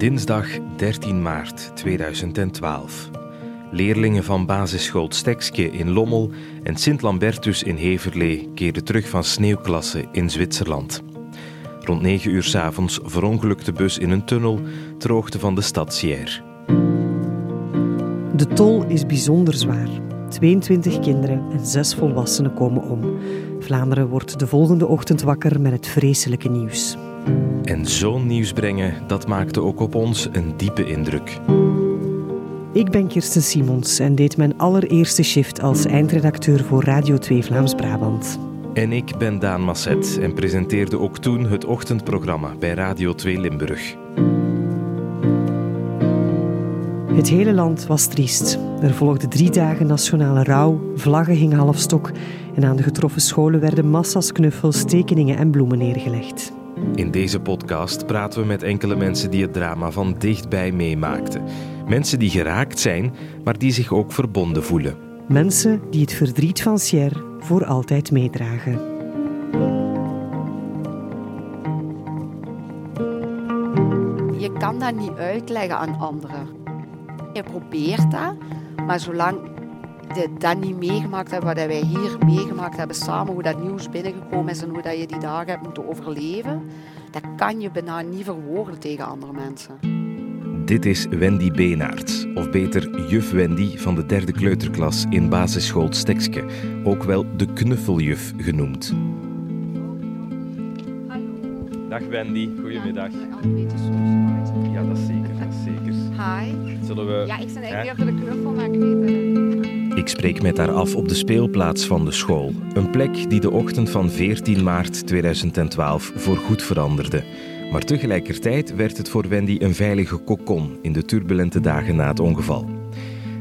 Dinsdag 13 maart 2012. Leerlingen van basisschool Stekske in Lommel en Sint-Lambertus in Heverlee keerden terug van sneeuwklasse in Zwitserland. Rond 9 uur s avonds verongelukte de bus in een tunnel ter hoogte van de stad Sierre. De tol is bijzonder zwaar. 22 kinderen en 6 volwassenen komen om. Vlaanderen wordt de volgende ochtend wakker met het vreselijke nieuws. En zo'n nieuws brengen, dat maakte ook op ons een diepe indruk. Ik ben Kirsten Simons en deed mijn allereerste shift als eindredacteur voor Radio 2 Vlaams-Brabant. En ik ben Daan Masset en presenteerde ook toen het ochtendprogramma bij Radio 2 Limburg. Het hele land was triest. Er volgden drie dagen nationale rouw, vlaggen hingen halfstok en aan de getroffen scholen werden massa's knuffels, tekeningen en bloemen neergelegd. In deze podcast praten we met enkele mensen die het drama van dichtbij meemaakten. Mensen die geraakt zijn, maar die zich ook verbonden voelen. Mensen die het verdriet van Sierre voor altijd meedragen. Je kan dat niet uitleggen aan anderen. Je probeert dat, maar zolang je dat niet meegemaakt hebt, wat wij hier meegemaakt hebben samen, hoe dat nieuws binnengekomen is en hoe dat je die dagen hebt moeten overleven, dat kan je bijna niet verwoorden tegen andere mensen. Dit is Wendy Beenaerts, of beter juf Wendy van de derde kleuterklas in basisschool Stekske, ook wel de knuffeljuf genoemd. Dag Wendy, goedemiddag. Ja, dat is zeker, dat is zeker. Hi. Zullen we... Ja, ik ben eigenlijk weer voor de knuffel, maar ik weet het. Ik spreek met haar af op de speelplaats van de school. Een plek die de ochtend van 14 maart 2012 voorgoed veranderde. Maar tegelijkertijd werd het voor Wendy een veilige kokon in de turbulente dagen na het ongeval.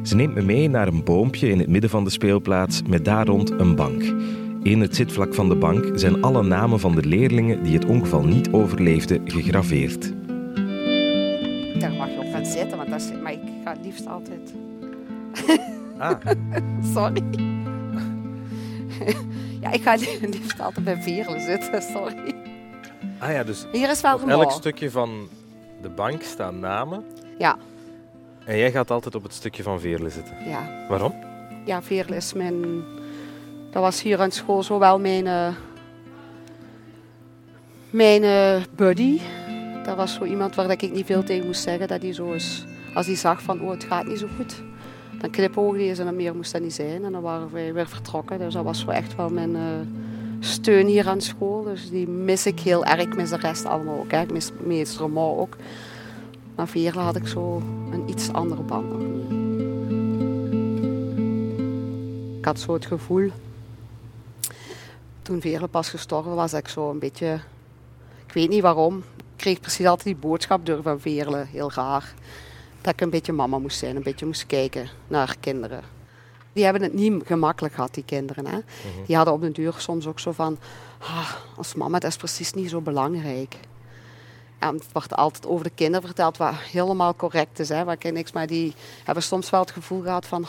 Ze neemt me mee naar een boompje in het midden van de speelplaats met daar rond een bank. In het zitvlak van de bank zijn alle namen van de leerlingen die het ongeval niet overleefden gegraveerd. Daar mag je op gaan zitten, want dat is, maar ik ga het liefst altijd. Ah, Sorry. ja, ik ga liefst altijd bij Veerle zitten, sorry. ah ja, dus Hier is wel op elk stukje van de bank staan namen. Ja, En jij gaat altijd op het stukje van Veerle zitten. ja. Waarom? Ja, Veerle is mijn... Dat was hier aan school zowel mijn... eh, mijn eh, buddy. Dat was zo iemand waar ik niet veel tegen moest zeggen. Dat hij zo is... Als hij zag van, oh, het gaat niet zo goed. Dan knipoogde hij eens en meer moest dat niet zijn. En dan waren wij weer vertrokken. Dus dat was zo echt wel mijn eh, steun hier aan school. Dus die mis ik heel erg. Ik mis de rest allemaal ook. Ik mis meester ook. Maar Veerle had ik zo een iets andere band. Ik had zo het gevoel, toen Veerle pas gestorven was, ik zo een beetje, ik weet niet waarom, ik kreeg precies altijd die boodschap door van Veerle, heel raar. Dat ik een beetje mama moest zijn, een beetje moest kijken naar kinderen. Die hebben het niet gemakkelijk gehad, die kinderen. Hè? Die hadden op de duur soms ook zo van, ah, als mama, dat is precies niet zo belangrijk. En het wordt altijd over de kinderen verteld wat helemaal correct is. Hè? Waar ik niks, maar die hebben soms wel het gevoel gehad van,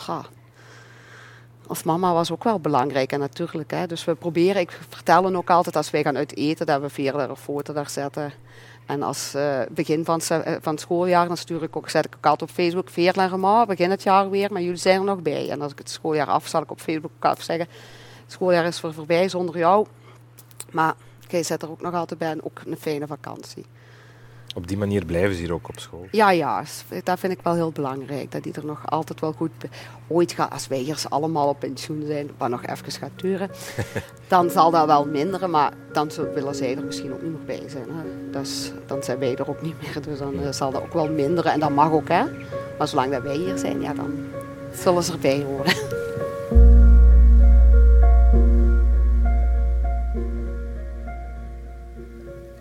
als mama was ook wel belangrijk en natuurlijk. Hè. Dus we proberen, ik vertel hen ook altijd als wij gaan uit eten, dat we verder een foto daar zetten. En als eh, begin van, eh, van het schooljaar, dan stuur ik ook, zet ik ook altijd op Facebook, Veerle en begin het jaar weer, maar jullie zijn er nog bij. En als ik het schooljaar af, zal ik op Facebook ook altijd zeggen, het schooljaar is voor voorbij zonder jou. Maar jij zet er ook nog altijd bij en ook een fijne vakantie. Op die manier blijven ze hier ook op school. Ja, ja, dat vind ik wel heel belangrijk. Dat die er nog altijd wel goed... Ooit gaat, als wij hier allemaal op pensioen zijn, wat nog even gaat duren, dan zal dat wel minderen, maar dan willen zij er misschien ook niet meer bij zijn. Hè. Dus, dan zijn wij er ook niet meer, dus dan eh, zal dat ook wel minderen. En dat mag ook, hè. Maar zolang dat wij hier zijn, ja, dan zullen ze erbij horen.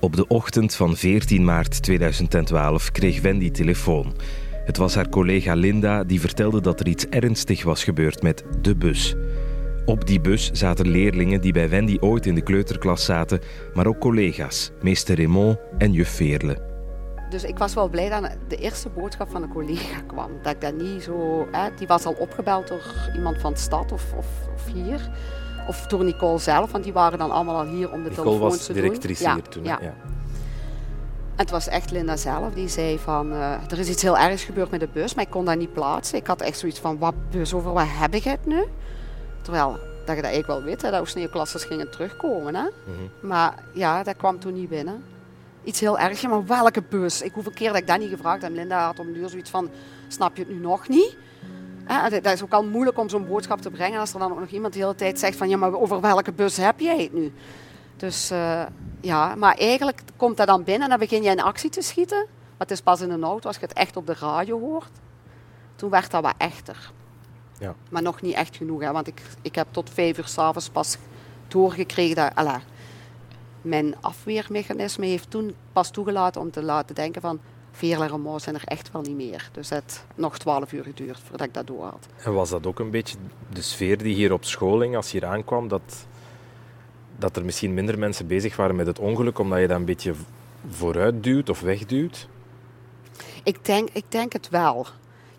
Op de ochtend van 14 maart 2012 kreeg Wendy telefoon. Het was haar collega Linda die vertelde dat er iets ernstig was gebeurd met de bus. Op die bus zaten leerlingen die bij Wendy ooit in de kleuterklas zaten, maar ook collega's, meester Raymond en juf Veerle. Dus ik was wel blij dat de eerste boodschap van een collega kwam. Dat ik dat niet zo... Hè, die was al opgebeld door iemand van de stad of, of, of hier. Of door Nicole zelf, want die waren dan allemaal al hier om de Nicole telefoons was te doen. directrice Ja, hier toen. Ja. Ja. het was echt Linda zelf die zei van, uh, er is iets heel ergs gebeurd met de bus, maar ik kon dat niet plaatsen. Ik had echt zoiets van, wat bus, over wat heb ik het nu? Terwijl, dat je dat eigenlijk wel weet, hè, dat sneeuwklassers gingen terugkomen. Hè? Mhm. Maar ja, dat kwam toen niet binnen. Iets heel ergs, maar welke bus? Ik hoeveel keer dat ik dat niet gevraagd heb. Linda had om duur zoiets van, snap je het nu nog niet? dat is ook al moeilijk om zo'n boodschap te brengen als er dan ook nog iemand de hele tijd zegt van ja, maar over welke bus heb jij het nu? Dus uh, ja, maar eigenlijk komt dat dan binnen en dan begin je in actie te schieten. Maar het is pas in een auto als je het echt op de radio hoort. Toen werd dat wat echter. Ja. Maar nog niet echt genoeg, hè, want ik, ik heb tot vijf uur s'avonds pas doorgekregen dat mijn afweermechanisme heeft toen pas toegelaten om te laten denken van Veerle en zijn er echt wel niet meer. Dus het nog twaalf uur geduurd voordat ik dat door had. En was dat ook een beetje de sfeer die hier op scholing, als je hier aankwam, dat, dat er misschien minder mensen bezig waren met het ongeluk, omdat je dat een beetje vooruit duwt of wegduwt? Ik denk, ik denk het wel.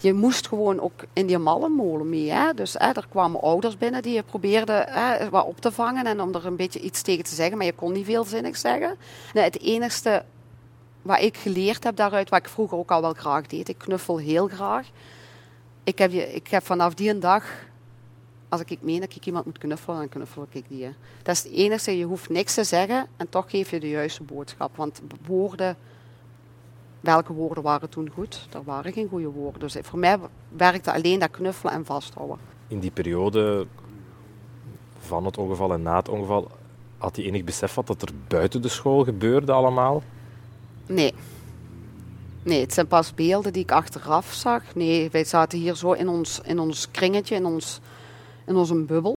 Je moest gewoon ook in die mallenmolen mee. Hè? Dus er kwamen ouders binnen die je probeerden hè, wat op te vangen en om er een beetje iets tegen te zeggen, maar je kon niet veel zinnig zeggen. Nee, het enige wat ik geleerd heb daaruit, wat ik vroeger ook al wel graag deed. Ik knuffel heel graag. Ik heb, je, ik heb vanaf die dag, als ik meen dat ik iemand moet knuffelen, dan knuffel ik die. Dat is het enige, je hoeft niks te zeggen en toch geef je de juiste boodschap. Want woorden, welke woorden waren toen goed? Er waren geen goede woorden. Dus voor mij werkte alleen dat knuffelen en vasthouden. In die periode van het ongeval en na het ongeval, had hij enig besef wat er buiten de school gebeurde allemaal? Nee. Nee, het zijn pas beelden die ik achteraf zag. Nee, wij zaten hier zo in ons, in ons kringetje, in, ons, in onze bubbel.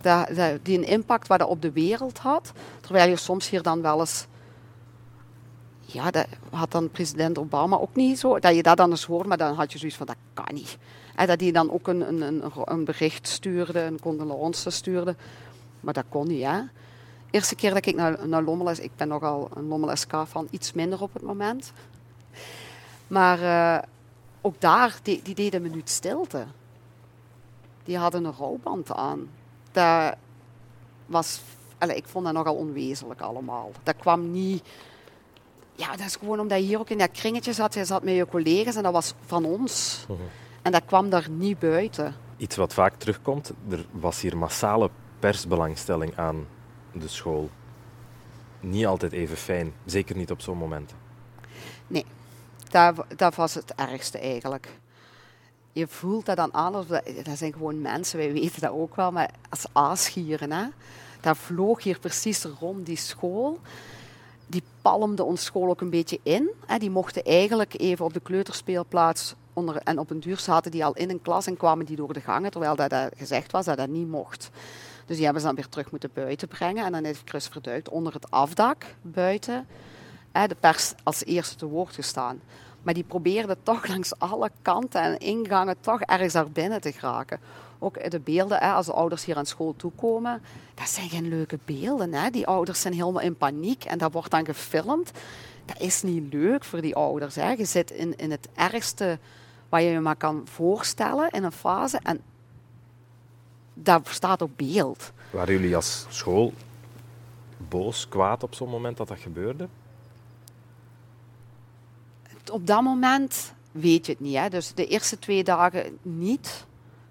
Dat, dat, die een impact wat dat op de wereld had. Terwijl je soms hier dan wel eens... Ja, dat had dan president Obama ook niet zo. Dat je dat dan eens hoort, maar dan had je zoiets van, dat kan niet. En dat hij dan ook een, een, een, bericht stuurde, een condolence stuurde. Maar dat kon niet, hè eerste keer dat ik naar, naar Lommeles, ik ben nogal een Lommeles van iets minder op het moment. Maar uh, ook daar, die, die deden een minuut stilte. Die hadden een rouwband aan. Dat was, allez, ik vond dat nogal onwezenlijk allemaal. Dat kwam niet... Ja, dat is gewoon omdat je hier ook in dat kringetje zat. Je zat met je collega's en dat was van ons. Mhm. En dat kwam daar niet buiten. Iets wat vaak terugkomt, er was hier massale persbelangstelling aan de school niet altijd even fijn. Zeker niet op zo'n moment. Nee, dat, dat was het ergste eigenlijk. Je voelt dat dan aan, dat, dat zijn gewoon mensen, wij weten dat ook wel, maar als aasgieren. Hè? Dat vloog hier precies rond die school. Die palmde ons school ook een beetje in. Die mochten eigenlijk even op de kleuterspeelplaats onder, en op een duur zaten die al in een klas en kwamen die door de gangen, terwijl dat, dat gezegd was dat dat niet mocht. Dus die hebben ze dan weer terug moeten buiten brengen. En dan heeft Chris Verduikt onder het afdak buiten de pers als eerste te woord gestaan. Maar die probeerde toch langs alle kanten en ingangen toch ergens daar binnen te geraken. Ook de beelden, als de ouders hier aan school toekomen, dat zijn geen leuke beelden. Hè. Die ouders zijn helemaal in paniek en dat wordt dan gefilmd. Dat is niet leuk voor die ouders. Hè. Je zit in, in het ergste wat je je maar kan voorstellen in een fase. En dat staat op beeld. Waren jullie als school boos, kwaad op zo'n moment dat dat gebeurde? Op dat moment weet je het niet. Hè. Dus de eerste twee dagen niet.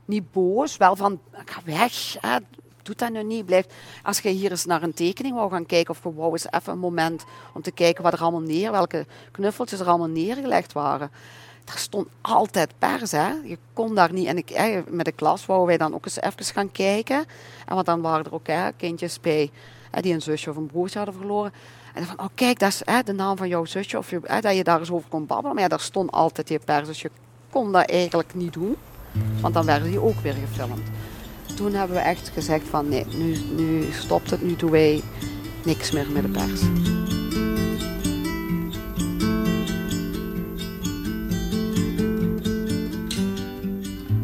Niet boos, wel van, ga weg, hè. doe dat nu niet. Blijf. Als je hier eens naar een tekening wou gaan kijken, of wou eens even een moment om te kijken wat er allemaal neer, welke knuffeltjes er allemaal neergelegd waren er stond altijd pers. Hè. Je kon daar niet. En ik, met de klas wouden wij dan ook eens even gaan kijken. En want dan waren er ook hè, kindjes bij hè, die een zusje of een broertje hadden verloren. En dan van, oh kijk, dat is hè, de naam van jouw zusje. Of je, hè, dat je daar eens over kon babbelen. Maar ja, daar stond altijd die pers. Dus je kon dat eigenlijk niet doen. Want dan werden die ook weer gefilmd. Toen hebben we echt gezegd van nee, nu, nu stopt het. Nu doen wij niks meer met de pers.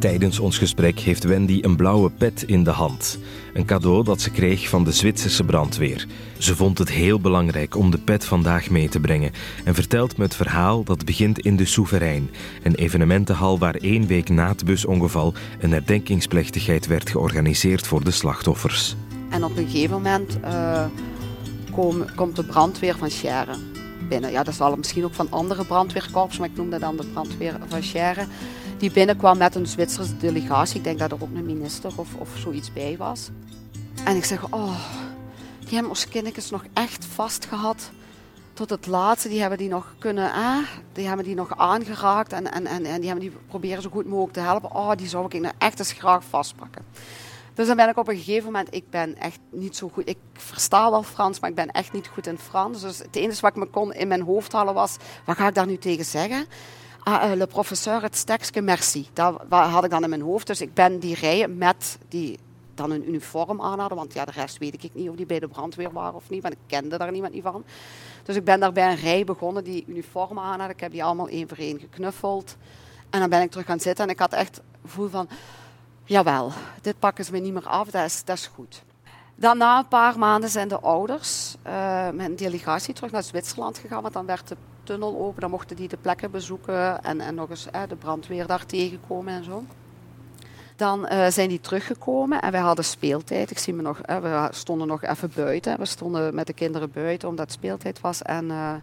Tijdens ons gesprek heeft Wendy een blauwe pet in de hand. Een cadeau dat ze kreeg van de Zwitserse brandweer. Ze vond het heel belangrijk om de pet vandaag mee te brengen en vertelt me het verhaal dat begint in de Soeverein, een evenementenhal waar één week na het busongeval een herdenkingsplechtigheid werd georganiseerd voor de slachtoffers. En op een gegeven moment uh, komt de brandweer van Scherren binnen. Ja, dat zal misschien ook van andere brandweerkorps, maar ik noemde dan de brandweer van Scherre. Die binnenkwam met een Zwitserse delegatie. Ik denk dat er ook een minister of, of zoiets bij was. En ik zeg, oh, die hebben onze kindjes nog echt vastgehad tot het laatste. Die hebben die nog kunnen, eh, die hebben die nog aangeraakt en, en, en, en die hebben die proberen zo goed mogelijk te helpen. Oh, die zou ik nou echt eens graag vastpakken. Dus dan ben ik op een gegeven moment, ik ben echt niet zo goed. Ik versta wel Frans, maar ik ben echt niet goed in Frans. Dus het enige wat ik me kon in mijn hoofd halen was, wat ga ik daar nu tegen zeggen? Ah, uh, le professeur, het stekske, merci. Dat had ik dan in mijn hoofd. Dus ik ben die rij met die dan een uniform aan hadden. Want ja, de rest weet ik niet of die bij de brandweer waren of niet. Want ik kende daar niemand niet van. Dus ik ben daar bij een rij begonnen die uniform aan hadden. Ik heb die allemaal één voor één geknuffeld. En dan ben ik terug gaan zitten en ik had echt het gevoel van... Jawel, dit pakken ze me niet meer af, dat is, dat is goed. Dan na een paar maanden zijn de ouders uh, met een delegatie terug naar Zwitserland gegaan. Want dan werd de tunnel open, dan mochten die de plekken bezoeken en, en nog eens de brandweer daar tegenkomen en zo. Dan uh, zijn die teruggekomen en wij hadden speeltijd. Ik zie me nog, we stonden nog even buiten. We stonden met de kinderen buiten omdat het speeltijd was. En uh,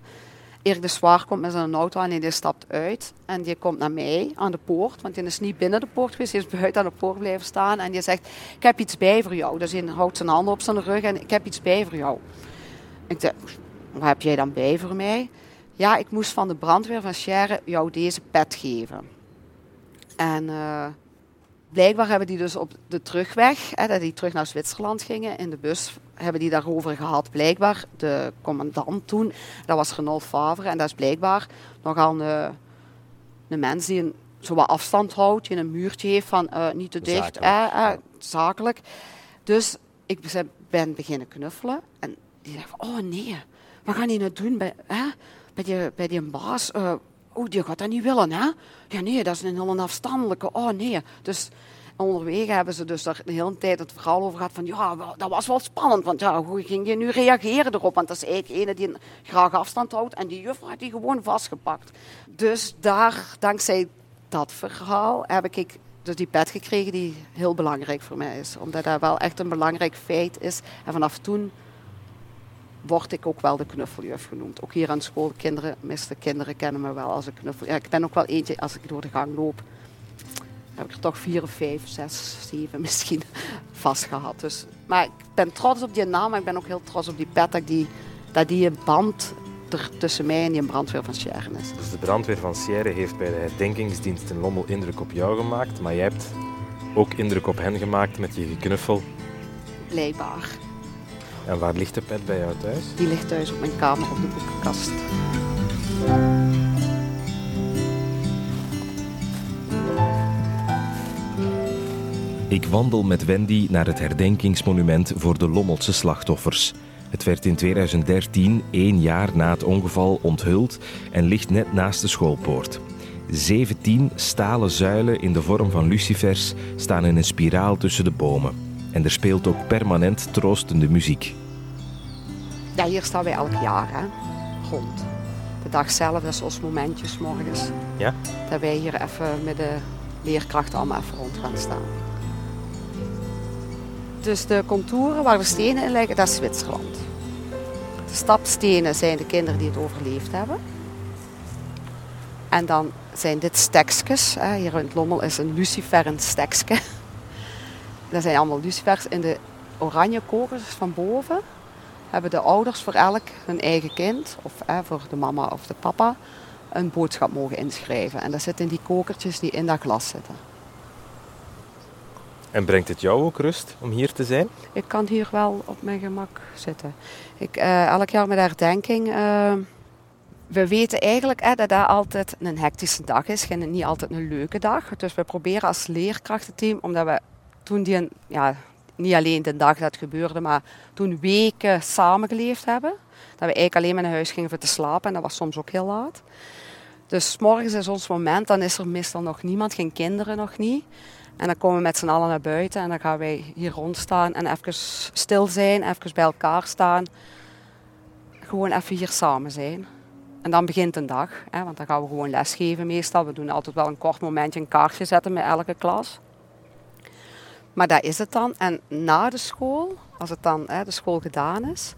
Erik de Zwaar komt met zijn auto aan en die stapt uit. En die komt naar mij aan de poort, want die is niet binnen de poort geweest. Die is buiten aan de poort blijven staan. En die zegt, ik heb iets bij voor jou. Dus hij houdt zijn handen op zijn rug en ik heb iets bij voor jou. Ik zeg, wat heb jij dan bij voor mij? Ja, ik moest van de brandweer van Scherre jou deze pet geven. En blijkbaar hebben die dus op de terugweg, hè, dat die terug naar Zwitserland gingen, in de bus hebben die daarover gehad. Blijkbaar, de commandant toen, dat was Renault Favre, en dat is blijkbaar nogal een, een mens die een, zo wat afstand houdt, die een muurtje heeft van uh, niet te dicht, zakelijk. Eh, eh, zakelijk. Dus ik ben beginnen knuffelen en die zegt, oh nee, wat gaan die nou doen bij, hè, bij, die, baas? Oh, die gaat dat niet willen, hè? Ja, nee, dat is een heel afstandelijke. Oh, nee. Dus onderweg hebben ze dus daar de hele tijd het verhaal over gehad van ja, dat was wel spannend. Want ja, hoe ging je nu reageren erop? Want dat is eigenlijk ene die graag afstand houdt en die juffrouw had die gewoon vastgepakt. Dus daar, dankzij dat verhaal, heb ik dus die pet gekregen die heel belangrijk voor mij is. Omdat dat wel echt een belangrijk feit is. En vanaf toen word ik ook wel de knuffeljuf genoemd. Ook hier aan school, kinderen, meeste kinderen kennen me wel als een knuffel. Ja, ik ben ook wel eentje, als ik door de gang loop, heb ik er toch vier of vijf, zes, zeven misschien vast gehad. Dus, maar ik ben trots op die naam, maar ik ben ook heel trots op die pet, dat die, dat die een band er tussen mij en die brandweer van Sierre is. Dus de brandweer van Sierre heeft bij de herdenkingsdienst in Lommel indruk op jou gemaakt, maar jij hebt ook indruk op hen gemaakt met je geknuffel? Blijkbaar. En waar ligt de pet bij jou thuis? Die ligt thuis op mijn kamer op de boekenkast. Ik wandel met Wendy naar het herdenkingsmonument voor de Lommelse slachtoffers. Het werd in 2013, één jaar na het ongeval, onthuld en ligt net naast de schoolpoort. 17 stalen zuilen in de vorm van lucifers staan in een spiraal tussen de bomen. En er speelt ook permanent troostende muziek. Ja, hier staan wij elk jaar, hè? rond. De dag zelf is ons momentjes morgens. Ja? Dat wij hier even met de leerkrachten allemaal even rond gaan staan. Dus de contouren waar de stenen in liggen, dat is Zwitserland. De stapstenen zijn de kinderen die het overleefd hebben. En dan zijn dit stekjes. Hier in het Lommel is een lucifer een stekske. Dat zijn allemaal lucifers in de oranje kokers van boven. Hebben de ouders voor elk hun eigen kind, of voor de mama of de papa, een boodschap mogen inschrijven. En dat zit in die kokertjes die in dat glas zitten. En brengt het jou ook rust om hier te zijn? Ik kan hier wel op mijn gemak zitten. Ik, uh, elk jaar met herdenking. Uh, we weten eigenlijk dat dat altijd een hectische dag is. Geen, niet altijd een leuke dag. Dus we proberen als leerkrachtenteam, omdat we toen die, ja, niet alleen de dag dat gebeurde, maar toen weken samengeleefd hebben. Dat we eigenlijk alleen maar naar huis gingen voor te slapen en dat was soms ook heel laat. Dus morgens is ons moment, dan is er meestal nog niemand, geen kinderen nog niet. En dan komen we met z'n allen naar buiten en dan gaan wij hier rondstaan en even stil zijn, even bij elkaar staan. Gewoon even hier samen zijn. En dan begint een dag, hè, want dan gaan we gewoon lesgeven meestal. We doen altijd wel een kort momentje een kaartje zetten met elke klas. Maar dat is het dan. En na de school, als het dan hè, de school gedaan is,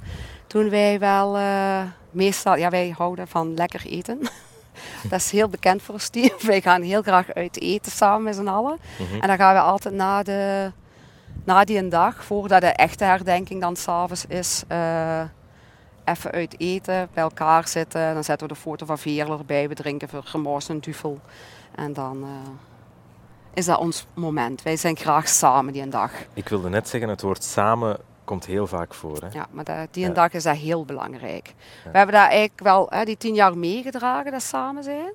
doen wij wel uh, meestal, ja, wij houden van lekker eten. dat is heel bekend voor ons team. Wij gaan heel graag uit eten samen met z'n allen. Mhm. En dan gaan we altijd na, de, na die een dag, voordat de echte herdenking dan s'avonds is, uh, even uit eten, bij elkaar zitten. Dan zetten we de foto van Veerle erbij. We drinken voor gemors en duvel. En dan uh, is dat ons moment. Wij zijn graag samen die een dag. Ik wilde net zeggen, het woord samen komt heel vaak voor. Hè? Ja, maar die een dag is dat heel belangrijk. We hebben daar eigenlijk wel hè, die tien jaar meegedragen, dat samen zijn.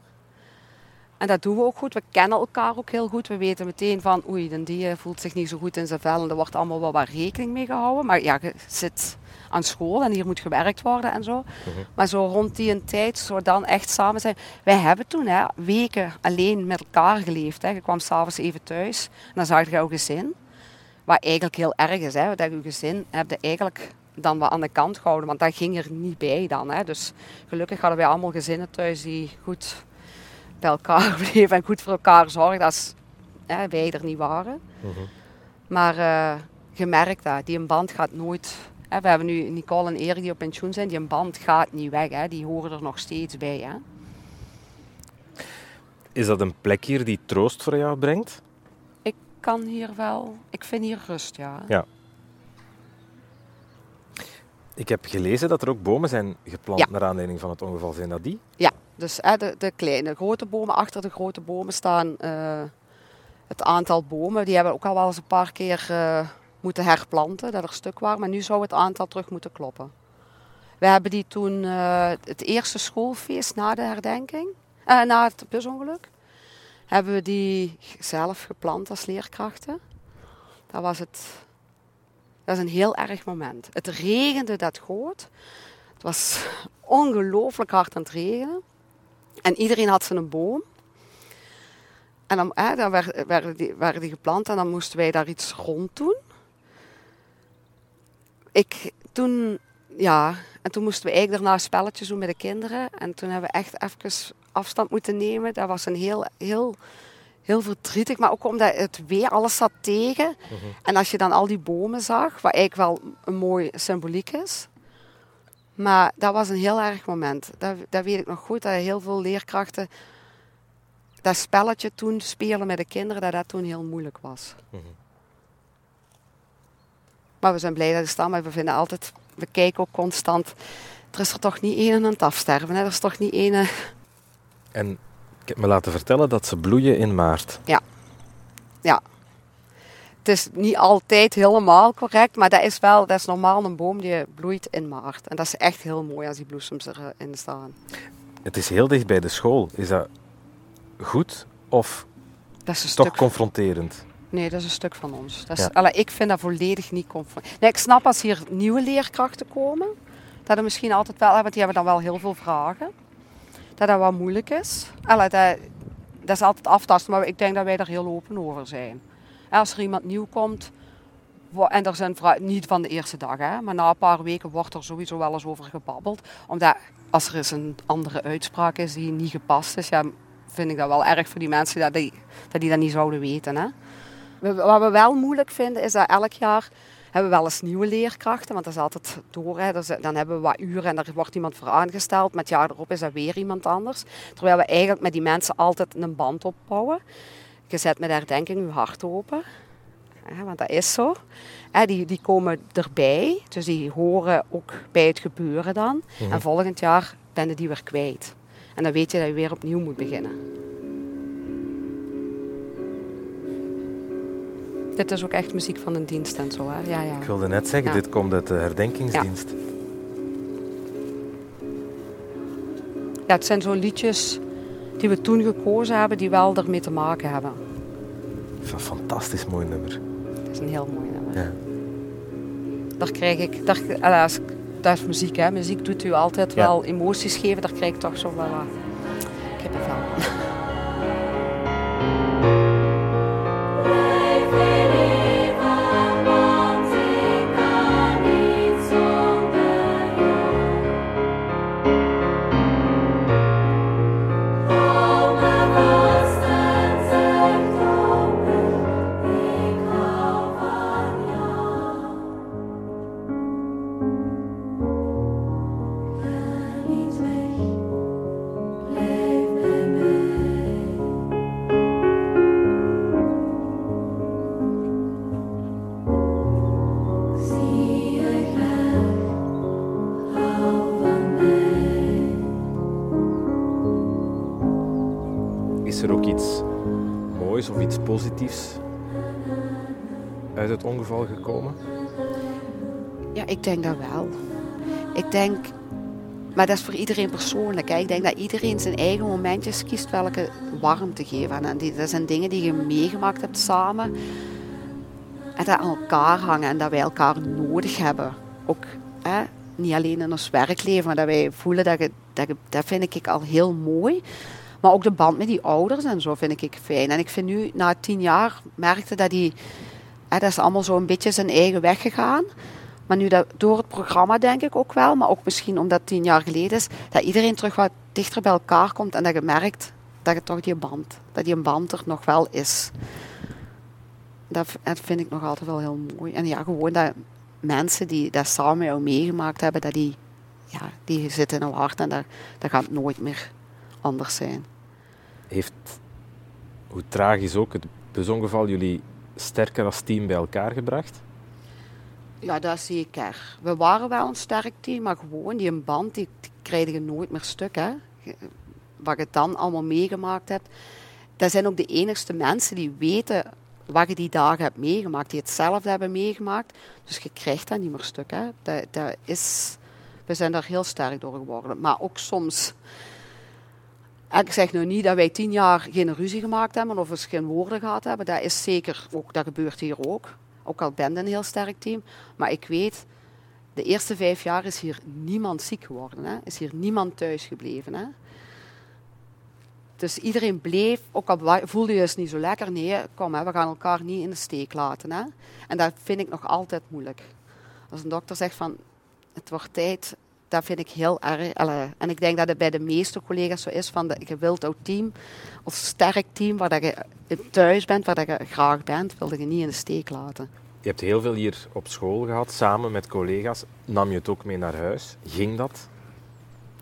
En dat doen we ook goed. We kennen elkaar ook heel goed. We weten meteen van, oei, die voelt zich niet zo goed in zijn vel. En er wordt allemaal wel wat rekening mee gehouden. Maar ja, je zit aan school en hier moet gewerkt worden en zo. Mhm. Maar zo rond die een tijd, zo dan echt samen zijn. Wij hebben toen hè, weken alleen met elkaar geleefd. Hè. Je kwam s'avonds even thuis en dan zag je jouw gezin. Wat eigenlijk heel erg is, hè, dat je gezin heb je eigenlijk dan wat aan de kant gehouden, want dat ging er niet bij dan. Hè. Dus gelukkig hadden wij allemaal gezinnen thuis die goed bij elkaar bleven en goed voor elkaar zorgden als hè, wij er niet waren. Mhm. Maar uh, je merkt dat, die een band gaat nooit... Hè, we hebben nu Nicole en Erik die op pensioen zijn, die een band gaat niet weg. Hè, die horen er nog steeds bij. Hè. Is dat een plek hier die troost voor jou brengt? kan hier wel. Ik vind hier rust, ja. Ja. Ik heb gelezen dat er ook bomen zijn geplant naar aanleiding van het ongeval. Zijn dat die? Ja, dus hè, de, kleine, grote bomen, achter de grote bomen staan uh, het aantal bomen. Die hebben ook al wel eens een paar keer uh, moeten herplanten, dat er stuk waren. Maar nu zou het aantal terug moeten kloppen. We hebben die toen uh, het eerste schoolfeest na de herdenking, na het busongeluk hebben we die zelf geplant als leerkrachten. Dat was het. Dat was een heel erg moment. Het regende dat groot. Het was ongelooflijk hard aan het regenen. En iedereen had zijn boom. En dan, hè, dan werden, die, werden die geplant en dan moesten wij daar iets rond doen. Ik, toen, ja, en toen moesten we eigenlijk daarna spelletjes doen met de kinderen. En toen hebben we echt even afstand moeten nemen. Dat was een heel, heel, heel verdrietig. Maar ook omdat het weer, alles zat tegen. Mhm. En als je dan al die bomen zag, wat eigenlijk wel een mooi symboliek is. Maar dat was een heel erg moment. Dat, dat weet ik nog goed, dat heel veel leerkrachten dat spelletje toen spelen met de kinderen, dat dat toen heel moeilijk was. Mhm. Maar we zijn blij dat het staat, maar we vinden altijd, we kijken ook constant, er is er toch niet één aan het afsterven. Hè? Er is toch niet één en ik heb me laten vertellen dat ze bloeien in maart. Ja. Ja. Het is niet altijd helemaal correct, maar dat is wel, dat is normaal een boom die bloeit in maart. En dat is echt heel mooi als die bloesems erin staan. Het is heel dicht bij de school. Is dat goed of dat is toch confronterend? Nee, dat is een stuk van ons. Dat is, ja. ik vind dat volledig niet confronterend. Nee, ik snap als hier nieuwe leerkrachten komen, dat er misschien altijd wel, want die hebben dan wel heel veel vragen dat dat wat moeilijk is. Dat, dat is altijd aftasten, maar ik denk dat wij daar heel open over zijn. Als er iemand nieuw komt, en er zijn niet van de eerste dag, hè, maar na een paar weken wordt er sowieso wel eens over gebabbeld. Omdat als er eens een andere uitspraak is die niet gepast is, ja, vind ik dat wel erg voor die mensen dat die dat, die dat niet zouden weten. Hè. Wat we wel moeilijk vinden is dat elk jaar hebben we wel eens nieuwe leerkrachten, want dat is altijd door. Hè. dan hebben we wat uren en er wordt iemand voor aangesteld. Met het jaar erop is dat weer iemand anders. Terwijl we eigenlijk met die mensen altijd een band opbouwen. Je zet met herdenking je hart open. want dat is zo. die, die komen erbij, dus die horen ook bij het gebeuren dan. Mhm. En volgend jaar ben je die weer kwijt. En dan weet je dat je weer opnieuw moet beginnen. Dit is ook echt muziek van een dienst en zo. Hè? Ja, ja. Ik wilde net zeggen, dit komt uit de herdenkingsdienst. Ja. het zijn zo liedjes die we toen gekozen hebben, die wel ermee te maken hebben. Een fantastisch mooi nummer. Het is een heel mooi nummer. Ja. Daar krijg ik, daar, dat is muziek, hè. Muziek doet u altijd wel emoties geven, daar krijg ik toch zo wel uh, ongeval gekomen? Ja, ik denk dat wel. Ik denk, maar dat is voor iedereen persoonlijk. Hè. Ik denk dat iedereen zijn eigen momentjes kiest welke warm te geven. En die, dat zijn dingen die je meegemaakt hebt samen. En dat aan elkaar hangen en dat wij elkaar nodig hebben. Ook hè, niet alleen in ons werkleven, maar dat wij voelen dat je, dat, je, dat vind ik al heel mooi. Maar ook de band met die ouders en zo vind ik fijn. En ik vind nu, na tien jaar, merkte dat die... Dat is allemaal zo een beetje zijn eigen weg gegaan. Maar nu dat, door het programma denk ik ook wel, maar ook misschien omdat het tien jaar geleden is, dat iedereen terug wat dichter bij elkaar komt en dat je merkt dat je toch die band, dat die band er nog wel is. Dat, vind ik nog altijd wel heel mooi. En ja, gewoon dat mensen die dat samen met jou meegemaakt hebben, dat die, ja, die zitten in jouw hart en dat, dat gaat nooit meer anders zijn. Heeft, hoe tragisch ook, het busongeval jullie sterker als team bij elkaar gebracht? Ja, dat zeker. We waren wel een sterk team, maar gewoon die band, die, die krijg je nooit meer stuk. Hè? Wat je dan allemaal meegemaakt hebt. Dat zijn ook de enigste mensen die weten wat je die dagen hebt meegemaakt, die hetzelfde hebben meegemaakt. Dus je krijgt dat niet meer stuk. Hè? Dat, dat is, we zijn daar heel sterk door geworden. Maar ook soms... Ik zeg nu niet dat wij tien jaar geen ruzie gemaakt hebben of eens geen woorden gehad hebben. Dat is zeker ook, dat gebeurt hier ook. Ook al ben je een heel sterk team. Maar ik weet, de eerste vijf jaar is hier niemand ziek geworden. Hè? Is hier niemand thuis gebleven. Hè? Dus iedereen bleef, ook al voelde je het niet zo lekker, nee, kom, hè, we gaan elkaar niet in de steek laten. Hè? En dat vind ik nog altijd moeilijk. Als een dokter zegt van, het wordt tijd, dat vind ik heel erg. En ik denk dat het bij de meeste collega's zo is, van de, je wilt jouw team, als sterk team, waar dat je thuis bent, waar dat je graag bent, wilde je niet in de steek laten. Je hebt heel veel hier op school gehad, samen met collega's. Nam je het ook mee naar huis? Ging dat?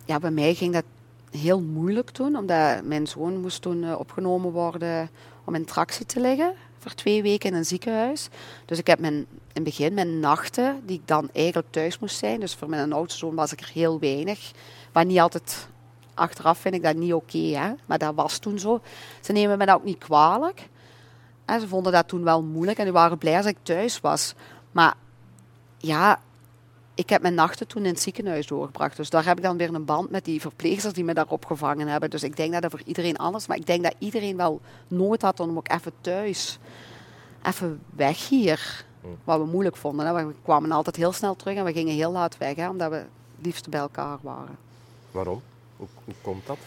Ja, bij mij ging dat heel moeilijk toen, omdat mijn zoon moest toen eh, opgenomen worden om in tractie te liggen voor twee weken in een ziekenhuis. Dus ik heb mijn, in het begin mijn nachten, die ik dan eigenlijk thuis moest zijn. Dus voor mijn oudste zoon was ik er heel weinig. Maar niet altijd, achteraf vind ik dat niet oké, maar dat was toen zo. Ze nemen me dat ook niet kwalijk. En ze vonden dat toen wel moeilijk en die waren blij als ik thuis was. Maar ja, ik heb mijn nachten toen in het ziekenhuis doorgebracht. Dus daar heb ik dan weer een band met die verpleegsters die me daarop gevangen hebben. Dus ik denk dat dat voor iedereen anders Maar ik denk dat iedereen wel nood had om ook even thuis, even weg hier. Wat we moeilijk vonden. Hè. We kwamen altijd heel snel terug en we gingen heel laat weg, hè, omdat we het liefst bij elkaar waren. Waarom? Hoe, hoe komt dat?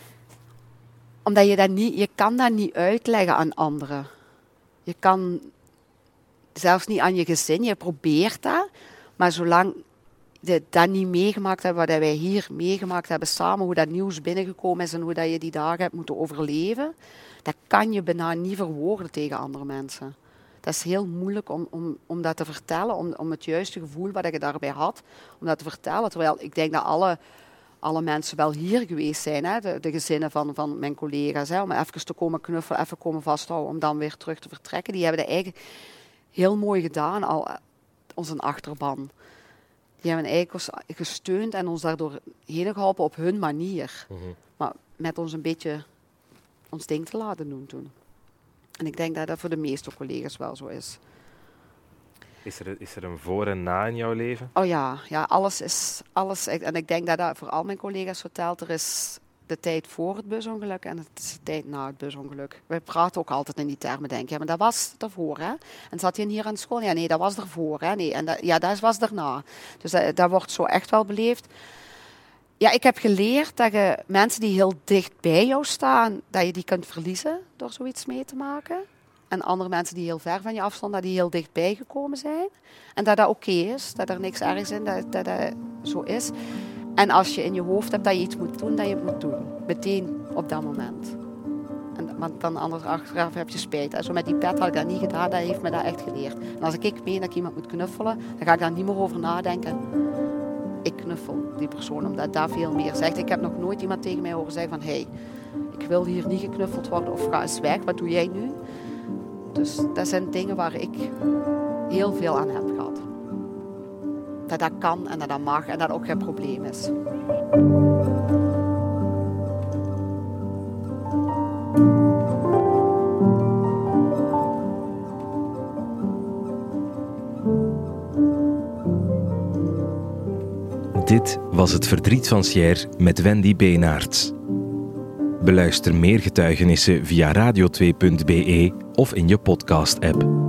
Omdat je dat niet, je kan dat niet uitleggen aan anderen. Je kan zelfs niet aan je gezin, je probeert dat. Maar zolang je dat niet meegemaakt hebben, wat wij hier meegemaakt hebben samen, hoe dat nieuws binnengekomen is en hoe dat je die dagen hebt moeten overleven, dat kan je bijna niet verwoorden tegen andere mensen. Dat is heel moeilijk om, om, om dat te vertellen, om, om het juiste gevoel wat je daarbij had, om dat te vertellen. Terwijl ik denk dat alle, alle mensen wel hier geweest zijn, hè? De, de gezinnen van, van mijn collega's, hè? om even te komen knuffelen, even komen vasthouden, om dan weer terug te vertrekken. Die hebben dat eigenlijk heel mooi gedaan, al onze achterban die hebben eigenlijk gesteund en ons daardoor heen geholpen op hun manier. Mhm. Maar met ons een beetje ons ding te laten doen toen. En ik denk dat dat voor de meeste collega's wel zo is. Is er, is er een voor en na in jouw leven? Oh ja, ja alles is. Alles, en ik denk dat dat voor al mijn collega's vertelt. Er is de tijd voor het busongeluk en het is de tijd na het busongeluk. Wij praten ook altijd in die termen, denk je. Ja, maar dat was ervoor, hè? En zat je hier aan school? Ja, nee, dat was ervoor, hè? Nee, en dat, ja, dat was daarna. Dus dat, dat wordt zo echt wel beleefd. Ja, ik heb geleerd dat je mensen die heel dicht bij jou staan, dat je die kunt verliezen door zoiets mee te maken. En andere mensen die heel ver van je afstonden, dat die heel dichtbij gekomen zijn. En dat dat oké is, dat er niks ergs in, dat dat, dat zo is. En als je in je hoofd hebt dat je iets moet doen, dat je het moet doen. Meteen op dat moment. En, want dan anders achteraf heb je spijt. En zo met die pet had ik dat niet gedaan, dat heeft me dat echt geleerd. En als ik meen dat ik iemand moet knuffelen, dan ga ik daar niet meer over nadenken. Ik knuffel die persoon, omdat dat veel meer zegt. Ik heb nog nooit iemand tegen mij horen zeggen van... Hey, ik wil hier niet geknuffeld worden of ga eens weg, wat doe jij nu? Dus dat zijn dingen waar ik heel veel aan heb gehad dat dat kan en dat dat mag en dat ook geen probleem is. Was Het Verdriet van Sjer met Wendy Beenaerts. Beluister meer getuigenissen via radio2.be of in je podcast-app.